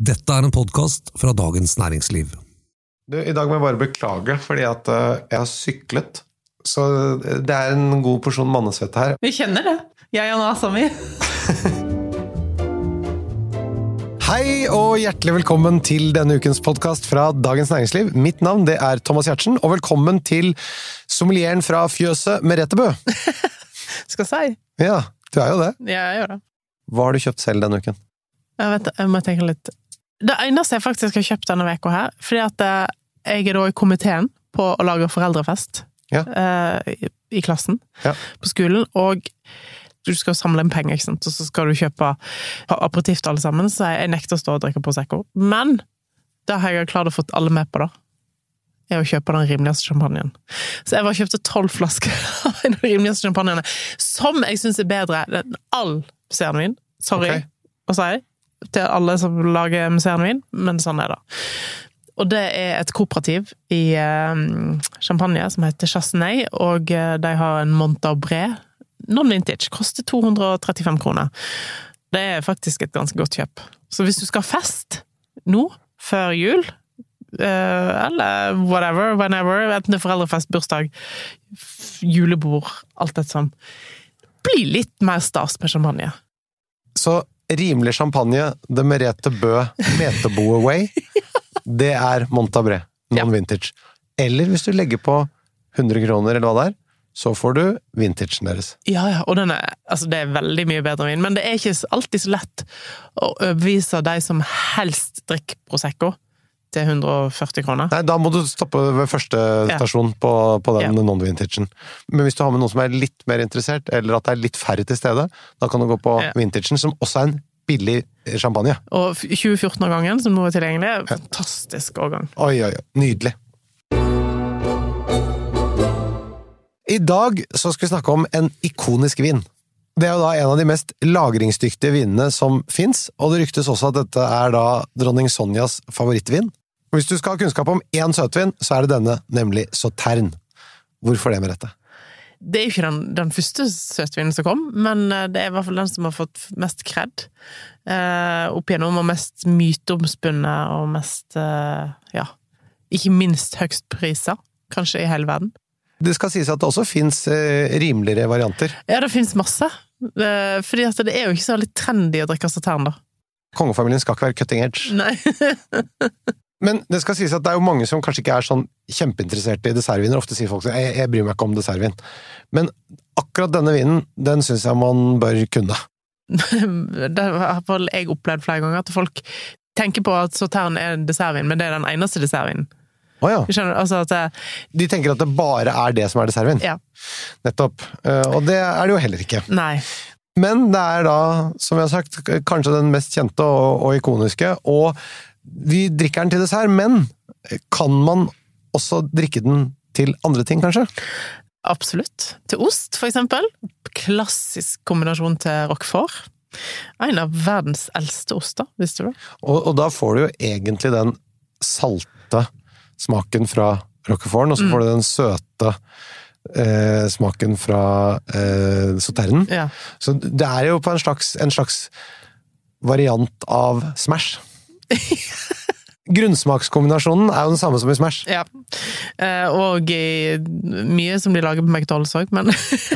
Dette er en podkast fra Dagens Næringsliv. Du, I dag må jeg bare beklage, fordi at eh, jeg har syklet. Så det er en god porsjon mannesvette her. Vi kjenner det, jeg og nasa mi. Hei og hjertelig velkommen til denne ukens podkast fra Dagens Næringsliv. Mitt navn det er Thomas Giertsen, og velkommen til sommelieren fra fjøset Merete Bø. Skal si. Ja, du er jo det. Ja, jeg gjør det. Hva har du kjøpt selv denne uken? Jeg, vet, jeg må tenke litt. Det eneste jeg faktisk har kjøpt denne uka her, fordi at eh, jeg er da i komiteen på å lage foreldrefest Ja. eh, i, klassen Ja. på skolen, og du skal samle inn penger, ikke sant, og så skal du kjøpe aperitiff til alle sammen, så jeg, nekter å stå og drikke Prosecco. Men det har jeg klart å få alle med på, da. Er å kjøpe den rimeligste champagnen. Så jeg var og kjøpte tolv flasker av den rimeligste champagnen, som jeg syns er bedre enn all musserendvin. Sorry okay. å si til alle som lager musserendvin, men sånn er det. Og det er et kooperativ i eh, Champagne som heter Chassenay, og eh, de har en Montabré non-vintage. Koster 235 kroner. Det er faktisk et ganske godt kjøp. Så hvis du skal ha fest nå, før jul, eh, eller whatever, whenever, enten det er foreldrefest, bursdag, julebord, alt dette sånn, bli litt mer stas med champagne. Så rimelig champagne, det Merete Bø Meteboe Way, det er Montabré, non-vintage. Eller hvis du legger på 100 kroner, eller hva det er, så får du vintagen deres. Ja, ja, og den er, altså det er veldig mye bedre vin, men det er ikke alltid så lett å overbevise de som helst drikker Prosecco til 140 kroner. Nei, da må du stoppe ved første Ja. stasjon på, på den Ja. non-vintagen. Men hvis du har med noen som er litt mer interessert, eller at det er litt færre til stede, da kan du gå på Ja. vintagen, som også er en billig champagne. Og 2014-årgangen, som nå er tilgjengelig, er fantastisk årgang. Oi, oi, oi. Nydelig. I dag så skal vi snakke om en ikonisk vin. Det er jo da en av de mest lagringsdyktige vinene som fins, og det ryktes også at dette er da dronning Sonjas favorittvin. Hvis du skal ha kunnskap om én søtvin, så er det denne, nemlig Sautern. Hvorfor det med dette? Det er jo ikke den, den første søtvinen som kom, men eh, det er i hvert fall den som har fått mest kred. Eh, opp igjennom, og mest myteomspunnet, og mest eh, Ja, ikke minst høgst priser, kanskje i hele verden. Det skal sies at det også fins eh, rimeligere varianter. Ja, det fins masse. Eh, fordi at det er jo ikke så veldig trendy å drikke Sautern, da. Kongefamilien skal ikke være cutting edge. Nei. Men det skal sies at det er jo mange som kanskje ikke er sånn kjempeinteresserte i dessertviner. Ofte sier folk sånn jeg, 'jeg bryr meg ikke om dessertvin'. Men akkurat denne vinen, den syns jeg man bør kunne. det har i hvert fall jeg opplevd flere ganger, at folk tenker på at Sautern er en dessertvin, men det er den eneste dessertvinen. Oh, ja. Skjønner, altså at De tenker at det bare er det som er dessertvin. Ja. Nettopp. Eh, Og det er det jo heller ikke. Nei. Men det er da, som jeg har sagt, kanskje den mest kjente og, og ikoniske. Og vi drikker den til dessert, men kan man også drikke den til andre ting, kanskje? Absolutt. Til ost, for eksempel. Klassisk kombinasjon til roquefort. En av verdens eldste oster, visste du det? Og, og da får du jo egentlig den salte smaken fra roqueforten, og så får du den søte eh, smaken fra eh, Sauternen. Ja. Så det er jo på en slags, en slags variant av Smash. Grunnsmakskombinasjonen er jo den samme som i Smash. ja. Eh, og i, mye som de lager på McDonald's òg, men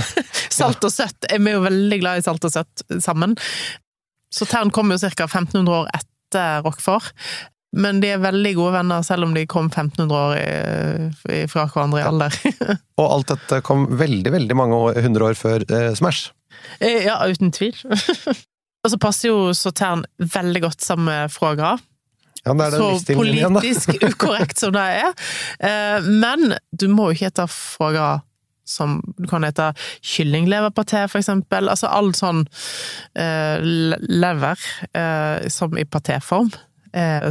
salt og søtt er vi jo veldig glad i salt og søtt sammen. Så Tern kom jo ca. 1500 år etter Rockford. Men de er veldig gode venner, selv om de kom 1500 år fra hverandre i alder. Og alt dette kom veldig, veldig mange år, hundre år før eh, Smash. Eh, ja, uten tvil. Og så passer jo Sautern veldig godt sammen med foie. Ja, Så politisk igjen, ukorrekt som det er. Eh, Men du må jo ikke hete foie som Du kan hete kyllingleverpaté, for eksempel. Altså all sånn eh, lever eh, som i patéform.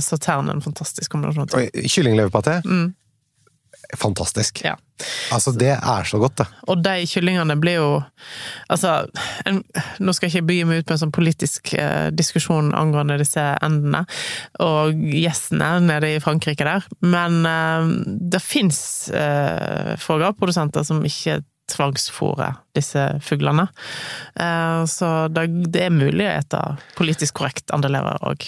Sautern er en fantastisk kombinasjon. til. Kyllingleverpaté. Mm. Fantastisk. Ja. Altså, det er så godt, det. Og de kyllingene blir jo Altså, en, nå skal jeg ikke begi meg ut på en sånn politisk eh, diskusjon angående disse endene og gjessene nede i Frankrike der, men eh, det fins eh, foie-gras-produsenter som ikke tvangsfôrer disse fuglene. Eh, så det, det er mulig å ete politisk korrekt andelever òg.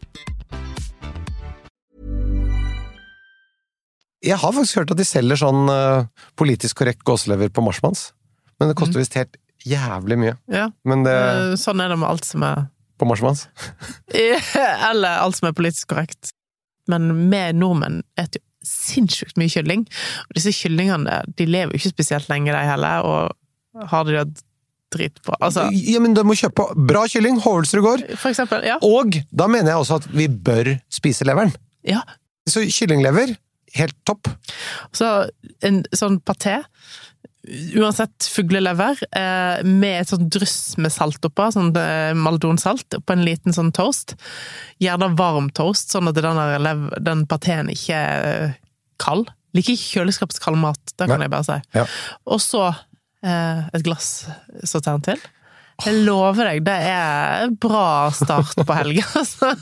Jeg har faktisk hørt at de selger sånn eh, politisk korrekt gåselever på Marsmanns. Men det koster visst helt jævlig mye. Ja. Men det Eh, Sånn er det med alt som er på Marsmanns. Eller alt som er politisk korrekt. Men vi nordmenn spiser jo sinnssykt mye kylling. Og disse kyllingene de lever jo ikke spesielt lenge, de heller, og har de det dritbra. Altså, Ja, men du må kjøpe bra kylling, Hovelsrud gård. for eksempel. Ja. Og da mener jeg også at vi bør spise leveren. ja. Så kyllinglever, helt topp. Så en sånn paté, uansett fuglelever, eh, med et sånt dryss med salt oppå, sånn eh, maldonsalt, på en liten sånn toast. Gjerne varm toast, sånn at den, lev- den pateen ikke er kald. Liker ikke kjøleskapskald mat, det kan Nei. jeg bare si. Ja. Og så eh, et glass sautern til. Jeg lover deg, det er en bra start på helga, altså.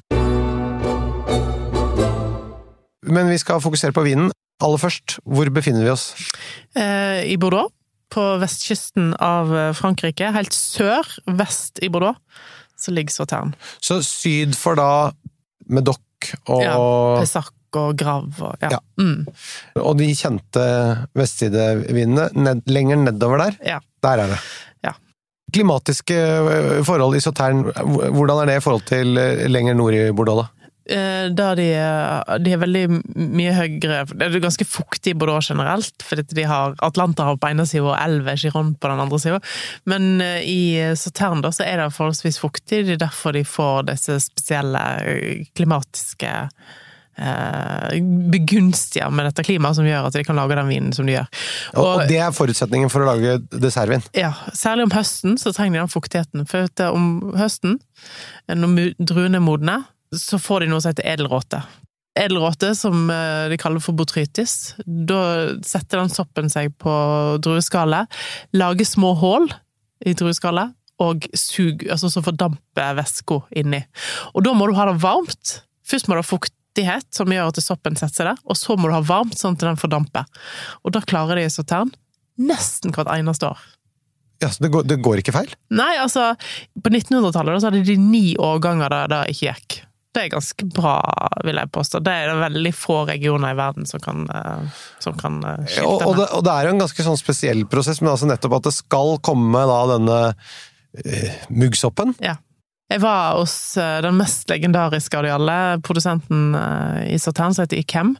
Men vi skal fokusere på vinen. Aller først, hvor befinner vi oss? eh, i Bordeaux, på vestkysten av eh, Frankrike. Helt sør-vest i Bordeaux, så ligger Sautern. Så syd for da Medoc og, Ja, Pessac og Grav og ja. Ja. Mm, og de kjente vestsidevinene. Ned, lenger nedover der, ja. der er det. Ja. Klimatiske øh, forhold i Sautern, hvordan er det i forhold til lenger nord i Bordeaux, da? Eh, Da de, de er veldig mye høyere Det er ganske fuktig i Bordeaux generelt, fordi de har Atlanterhav på ene sida og elva Giron på den andre sida. Men eh, i Sautern så er det forholdsvis fuktig, det er derfor de får disse spesielle eh, klimatiske begunstiger med dette klimaet som gjør at de kan lage den vinen som de gjør. Og, og det er forutsetningen for å lage dessertvin. Ja, særlig om høsten så trenger de den fuktigheten. For om høsten, når druene er modne, så får de noe som heter edelråte. Edelråte, som eh, de kaller for botrytis, da setter den soppen seg på drueskallet, lager små hull i drueskallet, og sug, altså så fordamper væska inni. Og da må du ha det varmt. Først må du ha fuktighet, som gjør at soppen setter seg der, og så må du ha varmt, sånn at den fordamper. Og da klarer de Sautern nesten hvert eneste år. Ja, så det går, det går ikke feil? Nei, altså, på 1900-tallet så hadde de ni årganger der det ikke gikk. Det er ganske bra, vil jeg påstå. Det er det veldig få regioner i verden som kan, eh, som kan skifte. skilte Og, og, det, og det er jo en ganske sånn spesiell prosess, men altså nettopp at det skal komme da denne uh, muggsoppen. Ja. Jeg var hos eh, den mest legendariske av de alle, produsenten eh, i Sautern, som heter Ikem,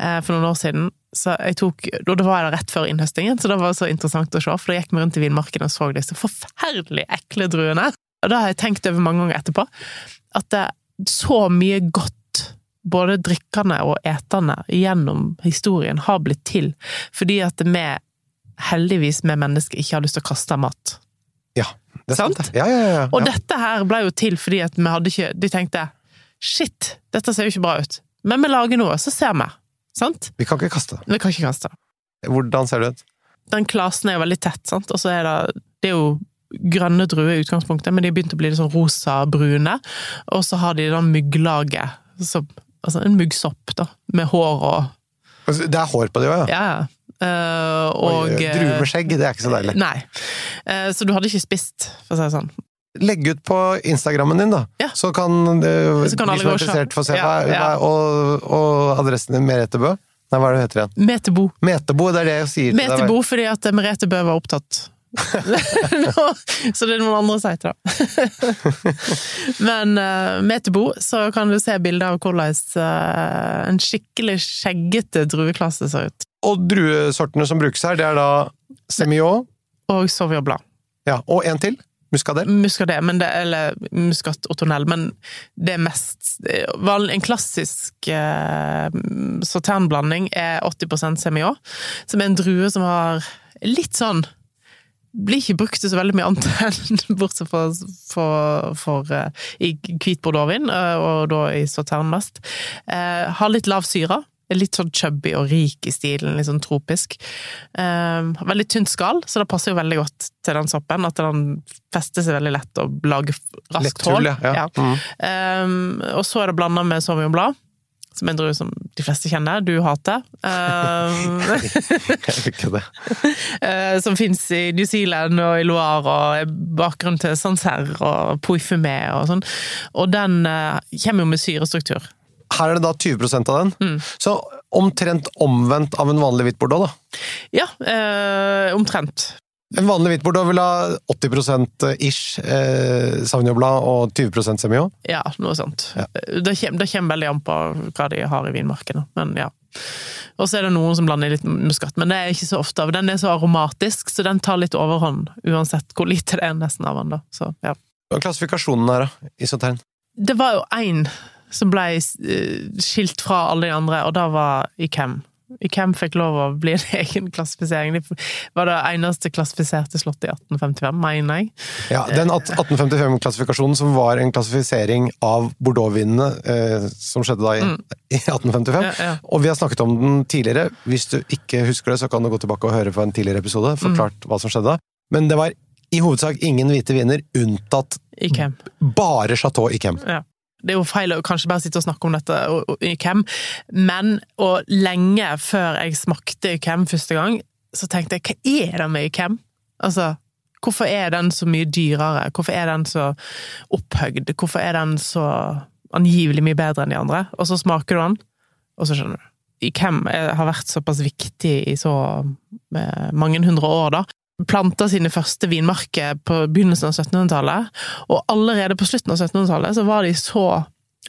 eh, for noen år siden. Så jeg tok, Da var rett før innhøstingen, så det var så interessant å se. For da gikk vi rundt i vinmarken og så disse forferdelig ekle druene. Og da har jeg tenkt over mange ganger etterpå at det så mye godt, både drikkende og etende, gjennom historien har blitt til fordi at vi heldigvis, vi mennesker, ikke har lyst til å kaste mat. Ja, det er sant. Sant? Ja, ja, ja, ja. Og dette her ble jo til fordi at vi hadde ikke De tenkte shit, dette ser jo ikke bra ut. Men vi lager noe, så ser vi. Sant? Vi kan ikke kaste. Vi kan ikke kaste. Hvordan ser det ut? Den klasen er jo veldig tett, sant? og så er det Det er jo grønne druer i utgangspunktet, men de har begynt å bli litt sånn rosa-brune. Og så har de da mygglaget, altså en muggsopp, da, med hår og Altså, Det er hår på det òg, ja. Ja. Uh, og Oi, Druer med skjegg, det er ikke så deilig. Nei. Uh, så du hadde ikke spist, for å si det sånn. Legg ut på Instagrammen din, da. Ja. Så kan, uh, Så kan de som er interessert, få se. Ja, hva, ja. og, og adressen din, Merete Bø? Nei, hva er det du heter igjen? Metebo. Metebo, det er det jeg sier til deg. Metebo fordi at Merete Bø var opptatt. Så det er noen andre sider, da. Men uh, Metebo, så kan du se bilder av hvordan uh, en skikkelig skjeggete drueklasse ser ut. Og druesortene som brukes her, det er da Semillon, Og Sauvignon Blanc. ja, og en til. Muscadet. Muscadet, men det, eller Muscat Otonel, men det er mest En klassisk eh, sauternblanding er 80% Semillon, som er en drue som har litt sånn blir ikke brukt til så veldig mye annet bortsett fra for, for, uh, i hvit bordeauxvin, uh, og da i sautern mest. Uh, har litt lav syre, litt sånn chubby og rik i stilen, litt sånn tropisk. Veldig tynt skall, så det passer jo veldig godt til den soppen. At den fester seg veldig lett og lager raskt hull. ja. Ja. Mm. Og så er det blanda med sauvignon som en drue som de fleste kjenner, du hater. Um, som fins i New Zealand og i Loire, og er bakgrunnen til Sancerre og Poifumé og sånn. Og den uh, kommer jo med syrestruktur. Her er det da 20 av den. Mm. Så omtrent omvendt av en vanlig hvit bordeaux, da. Ja, eh, omtrent. En vanlig hvit bordeaux vil ha 80 ish eh, Sauvignon Blanc og 20 Semillon. Ja, noe sånt. Ja. Det, kommer, det kommer veldig an på hva de har i vinmarkene, men ja. Og så er det noen som blander litt muskat, men det er ikke så ofte. Den er så aromatisk, så den tar litt overhånd, uansett hvor lite det er nesten av den. da. Så, ja. Hva er klassifikasjonen her, da? I Sautern? Det var jo én som ble eh, skilt fra alle de andre, og det var Ikem. Ikem fikk lov å bli en egen klassifisering. De var det eneste klassifiserte slottet i 1855, mener jeg. Ja, Den 1855-klassifikasjonen som var en klassifisering av Bordeaux-vinene eh, som skjedde da i, i 1855. Mm. Ja, ja. Og vi har snakket om den tidligere. Hvis du ikke husker det, så kan du gå tilbake og høre på en tidligere episode. Forklart Mm. hva som skjedde. Men det var i hovedsak ingen hvite viner, unntatt Ikem. bare Chateau Yquem. Ja. Det er jo feil å kanskje bare sitte og snakke om dette og- og Ikem, men og lenge før jeg smakte Kem første gang, så tenkte jeg hva er det med Ikem? Altså, hvorfor er den så mye dyrere? Hvorfor er den så opphøgd? Hvorfor er den så angivelig mye bedre enn de andre? Og så smaker du den, og så skjønner du. I er- har vært såpass viktig i så eh, mange hundre år, da. Planta sine første vinmarker på begynnelsen av 1700-tallet, og allerede på slutten av 1700-tallet så var de så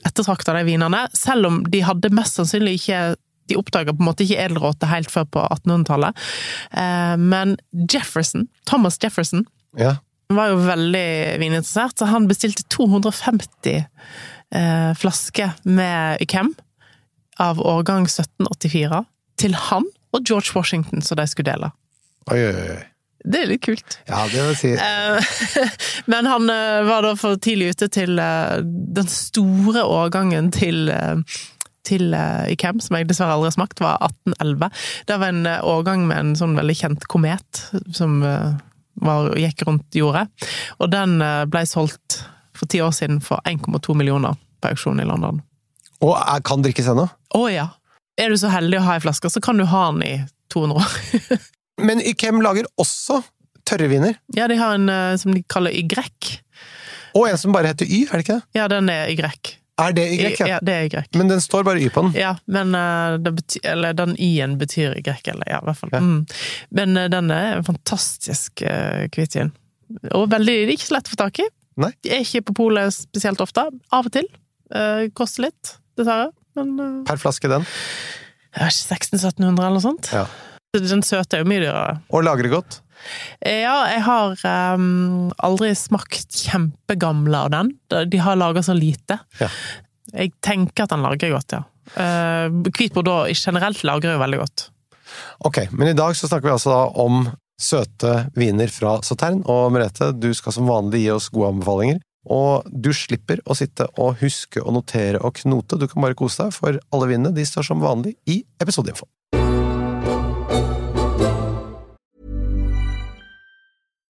ettertrakta, de vinene, selv om de hadde mest sannsynlig ikke de oppdaga på en måte ikke edelråte helt før på 1800-tallet. Eh, Men Jefferson, Thomas Jefferson, Ja. var jo veldig vininteressert, så han bestilte 250 eh, flasker med Yquem av årgang 1784 til han og George Washington, som de skulle dele. Oi, oi, oi. Det er litt kult. Ja, det vil si Eh, Men han eh, var da for tidlig ute til eh, den store årgangen til til ICAM, som jeg dessverre aldri har smakt, var 1811. Det var en årgang med en sånn veldig kjent komet som var, gikk rundt jordet. Og den ble solgt for ti år siden for 1,2 millioner på auksjon i London. Og er, kan drikkes ennå. Å ja! Er du så heldig å ha ei flaske, så kan du ha den i 200 år. Men Ykem lager også tørre viner. Ja, de har en eh, som de kaller Y. Og en som bare heter Y, er det ikke det? Ja, den er Y. Er det Y, ja? Ja, det er Y. Men den står bare Y på den. Ja, men eh, det eller den Y-en betyr Y, eller ja, i hvert fall. Ja. Mm. Men eh, den er en fantastisk uh, hvitvin. Og veldig, det er ikke så lett å få tak i. Nei. De er ikke på polet spesielt ofte. Av og til. Uh, koster litt, dessverre. Men uh, Per flaske den. jeg vet ikke 1600-1700 eller noe sånt. Ja. Den søte er jo mye dyrere. Og lager det godt. Eh, Ja, jeg har um, aldri smakt kjempegamle av den. De har laga så lite. Ja. Jeg tenker at den lager godt, ja. Hvit uh, bordeaux generelt lager jo veldig godt. Ok, men i dag så snakker vi altså om søte viner fra Sautern, og Merete, du skal som vanlig gi oss gode anbefalinger. Og du slipper å sitte og huske og notere og knote, du kan bare kose deg, for alle vinene de står som vanlig i episodeinfo.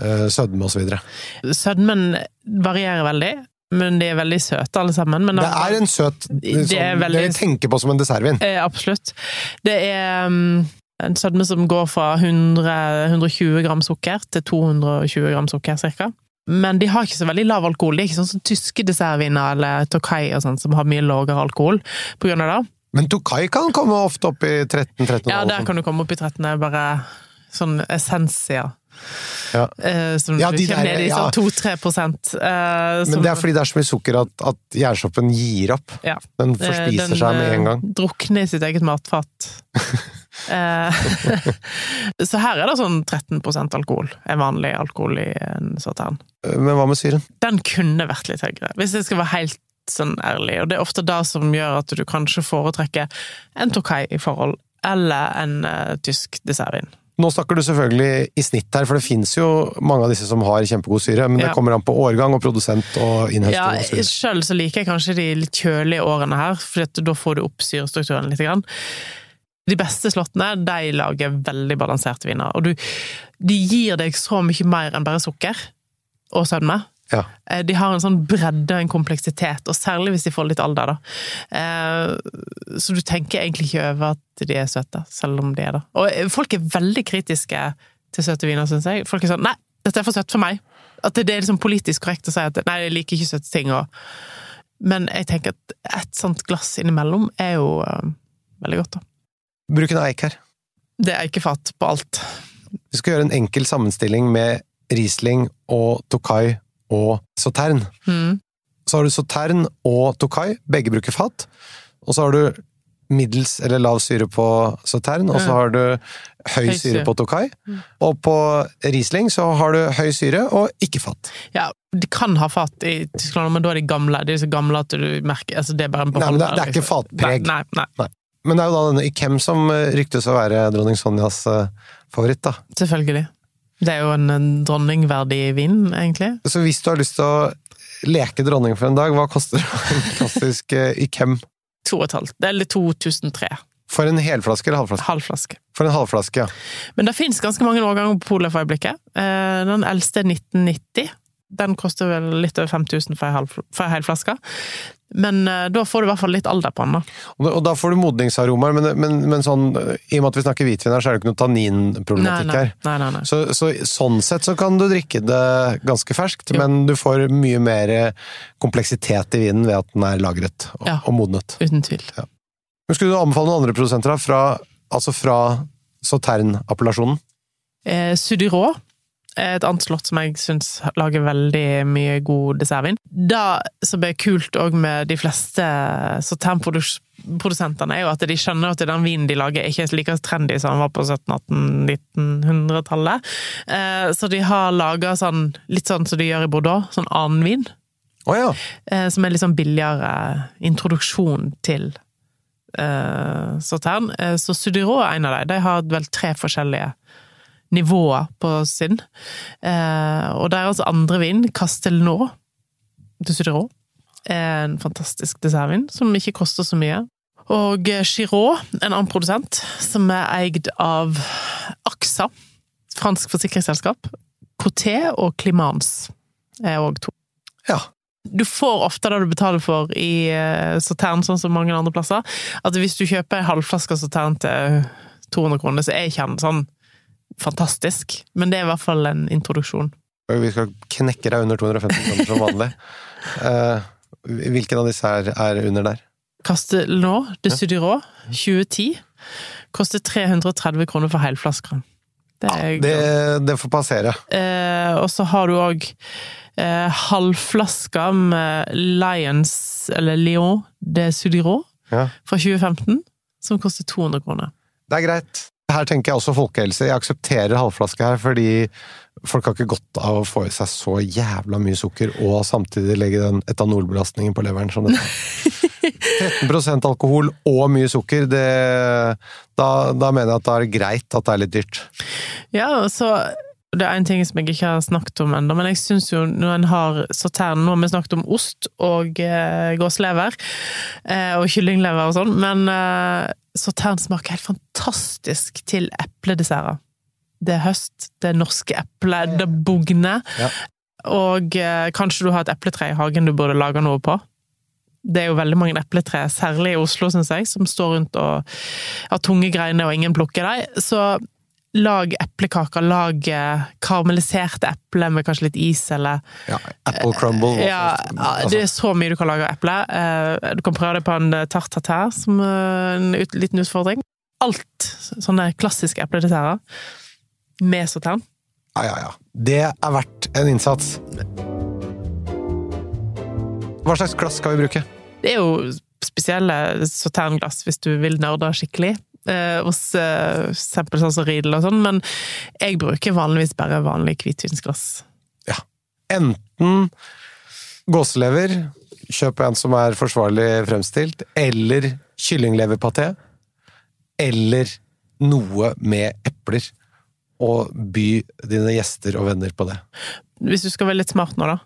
sødme osv.? Sødmen varierer veldig, men de er veldig søte alle sammen. Men Det er en søt Det er sånn, veldig- vi tenker på som en dessertvin. Eh, absolutt. Det er um, en sødme som går fra 100, 120 gram sukker til 220 gram sukker, cirka. Men de har ikke så veldig lav alkohol. Det er ikke sånn som tyske dessertviner eller Tokai og sånn, som har mye lavere alkohol på grunn av det. Men Tokai kan komme ofte opp i 13-13? Ja, der kan du komme opp i 13. Det er bare sånn essensia. Ja. Eh, som Ja, de kommer ned i sånn 2-3 prosent. Eh, Men det er fordi det er så mye sukker at, at gjærsoppen gir opp. ja. Den Eh, forspiser den, seg med en gang. Den Drukner i sitt eget matfat. Eh, så her er det sånn 13% alkohol. Er vanlig alkohol i en sautern. Men hva med syren? Den kunne vært litt høyere, hvis jeg skal være helt sånn ærlig. Og det er ofte det som gjør at du kanskje foretrekker en Tokai i forhold, eller en uh, tysk dessertvin. Nå snakker du selvfølgelig i snitt her, for det finnes jo mange av disse som har kjempegod syre, men det kommer an på årgang og produsent og Ja, innhøsting og så. Sjøl så liker jeg kanskje de litt kjølige årene her, for da får du opp syrestrukturen litt. Grann. De beste slottene de lager veldig balanserte viner, og du, de gir deg så mye mer enn bare sukker og sødme. Ja. Eh, De har en sånn bredde og en kompleksitet, og særlig hvis de får litt alder, da. Eh, Så du tenker egentlig ikke over at de er søte, selv om de er det. Og eh, folk er veldig kritiske til søte viner, syns jeg. Folk er sånn 'nei, dette er for søtt for meg'. At det er liksom politisk korrekt å si at 'nei, jeg liker ikke søte ting', og Men jeg tenker at et sånt glass innimellom er jo veldig godt, da. Bruk en eik her. Det er ikke fat på alt. Vi skal gjøre en enkel sammenstilling med Riesling og Tokai og Sautern. Mm. Så har du Sautern og Tokai, begge bruker fat. Og så har du middels eller lav syre på Sautern, og så har du høy syre på Tokai. Og på Riesling så har du høy syre og ikke fat. Ja, de kan ha fat i Tyskland, men da er de gamle. De er så gamle at du merker altså Det er bare en Nei, men det- det er ikke liksom. fatpreg. Nei, nei, nei, Men det er jo da denne Ikem som eh, ryktes å være dronning Sonjas eh, favoritt, da. selvfølgelig. Det er jo en, en dronningverdig vin, egentlig. Så hvis du har lyst til å leke dronning for en dag, hva koster en klassisk eh, Ykem? To og et halvt. Eller 2003. For en helflaske eller halvflaske? Halvflaske. For en halvflaske, ja. Men det fins ganske mange årganger på polet for øyeblikket. Eh, Den eldste er 1990. Den koster vel litt over 5000 for ei halv- hel flaske. Men eh, da får du i hvert fall litt alder på den, da. Og da- får du modningsaromaer, men, men, men sånn, eh, i og med at vi snakker hvitvin her, så er det ikke noe tanninproblematikk her. nei, nei, nei. Så, så sånn sett så kan du drikke det ganske ferskt, Jo. men du får mye mer kompleksitet i vinen ved at den er lagret og, Ja. og modnet. Uten tvil. Men skulle du anbefale noen andre produsenter da, fra, altså fra Sautern-appellasjonen? Eh, Sudyrå er et annet slott som jeg syns lager veldig mye god dessertvin. Det som er kult òg med de fleste Sautern-produsentene, er jo at de skjønner at den vinen de lager, er ikke like trendy som den var på 1700-1800-1900-tallet. Eh, så de har laga sånn, litt sånn som de gjør i Bordeaux, sånn annen vin. Oh, ja! eh, som er litt sånn billigere introduksjon til eh, Sautern. Eh, så Sudyrå er en av dem. De har vel tre forskjellige nivåer på sin. Eh, og deres andre vin, Castelnau de Sudyrå, er en fantastisk dessertvin som ikke koster så mye. Og eh, Giraud, en annen produsent, som er eid av AXA, fransk forsikringsselskap. Coté og Climans er òg to. Ja. Du får ofte det du betaler for i Sautern, sånn som mange andre plasser. At hvis du kjøper en halvflaske Sautern til 200 kroner, så er ikke den sånn fantastisk. Men det er i hvert fall en introduksjon. Vi skal knekke deg under 250 kroner som vanlig. Eh, hvilken av disse er, er under der? Castelnau de Sudyrå 2010 koster 330 kroner for helflaska. Det ja, Det, det får passere. Eh, og så har du òg eh, halvflaska med Lions, eller Lion de Sudyrå, Ja. fra 2015, som koster 200 kroner. Det er greit. Her tenker jeg også folkehelse. Jeg aksepterer halvflaske her, fordi folk har ikke godt av å få i seg så jævla mye sukker, og samtidig legge den etanolbelastningen på leveren som dette. 13 alkohol og mye sukker, det, da, da mener jeg at det er greit at det er litt dyrt. Ja, så det er en ting som jeg ikke har snakket om ennå, men jeg syns jo når en har sautern Nå har vi snakket om ost og eh, gåselever eh, og kyllinglever og sånn, men eh, sautern smaker helt fantastisk til epledesserter. Det er høst, det er norske epler, det bugner. Ja. Og eh, kanskje du har et epletre i hagen du burde lage noe på. Det er jo veldig mange epletre, særlig i Oslo, syns jeg, som står rundt og har tunge greiner og ingen plukker dem. Så lag eplekaker, lag eh, karamelliserte epler med kanskje litt is, eller Ja, apple crumble. ja, ja, altså, det er så mye du kan lage av eple. Eh, Du kan prøve det på en tart tartar som eh, en liten utfordring. Alt sånne klassiske epledesserter med sautern. ja, ja, ja. Det er verdt en innsats. Hva slags glass skal vi bruke? Det er jo spesielle sauternglass hvis du vil nerde skikkelig. Eh, hos eh, eksempel sånn som Riedel og sånn, men jeg bruker vanligvis bare vanlig hvitvinsglass. Ja. Enten gåselever, kjøp en som er forsvarlig fremstilt, eller kyllingleverpaté, eller noe med epler. Og by dine gjester og venner på det. Hvis du skal være litt smart nå, da.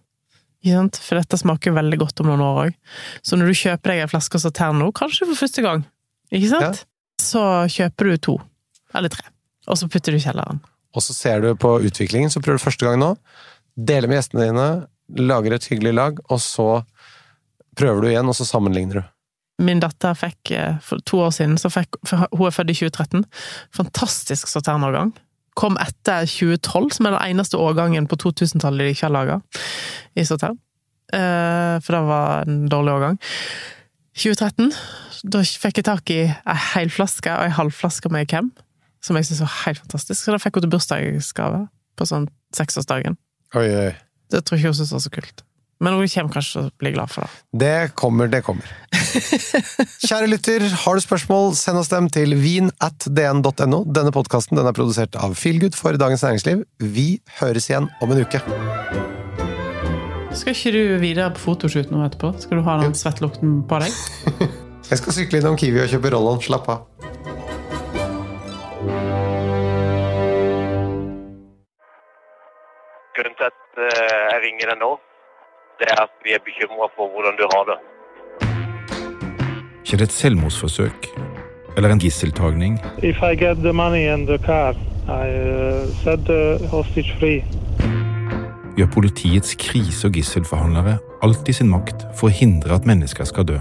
For dette smaker veldig godt om noen år òg. Så når du kjøper deg en flaske sautern nå, kanskje for første gang, ikke sant? Så kjøper du to. Eller tre. Og så putter du i kjelleren. Og så ser du på utviklingen, så prøver du første gang nå. Deler med gjestene dine, lager et hyggelig lag, og så prøver du igjen, og så sammenligner du. Min datter fikk eh, for to år siden, så fikk, hun er født i 2013, fantastisk sauternårgang. Kom etter 2012, som er den eneste årgangen på 2000-tallet de ikke har laga i sautern. Eh, For det var en dårlig årgang. 2013, da fikk jeg tak i ei hel flaske og ei halv flaske med Kem, som jeg syntes var helt fantastisk. Så da fikk hun til bursdagsgave på sånn seksårsdagen. Oi, oi. Det tror ikke hun syntes var så kult. Men hun kommer kanskje til å bli glad for det. Det kommer, det kommer. Kjære lytter, har du spørsmål, send oss dem til vin at dn.no. Denne podkasten er produsert av Feelgood for Dagens Næringsliv. Vi høres igjen om en uke. Skal ikke du videre på fotoshoot nå etterpå? Skal du ha den svettlukten på deg? Jeg skal sykle innom Kiwi og kjøpe Rollon. Slapp av. Grunnen til at eh, jeg ringer deg nå, det er at vi er bekymra for hvordan du har det. Ikke det et selvmordsforsøk eller en gisseltagning? If I get the money and the car, I uh, set the hostage free. Gjør politiets krise- og gisselforhandlere alt i sin makt for å hindre at mennesker skal dø?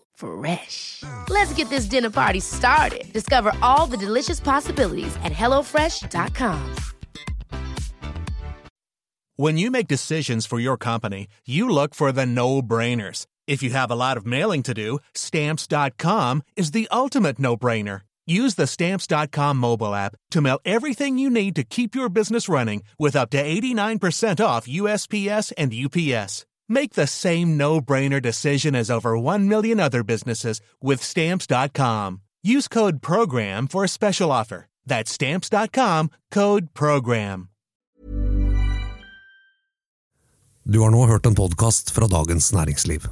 Fresh. Let's get this dinner party started. Discover all the delicious possibilities at hellofresh.com. When you make decisions for your company, you look for the no brainers. If you have a lot of mailing to do, stamps.com is the ultimate no brainer. Use the stamps.com mobile app to mail everything you need to keep your business running with up to 89% off USPS and UPS. Make the same no brainer decision as over 1 million other businesses with stamps.com. Use code PROGRAM for a special offer. That's stamps.com code PROGRAM. Du har nå hørt en podkast fra Dagens Næringsliv.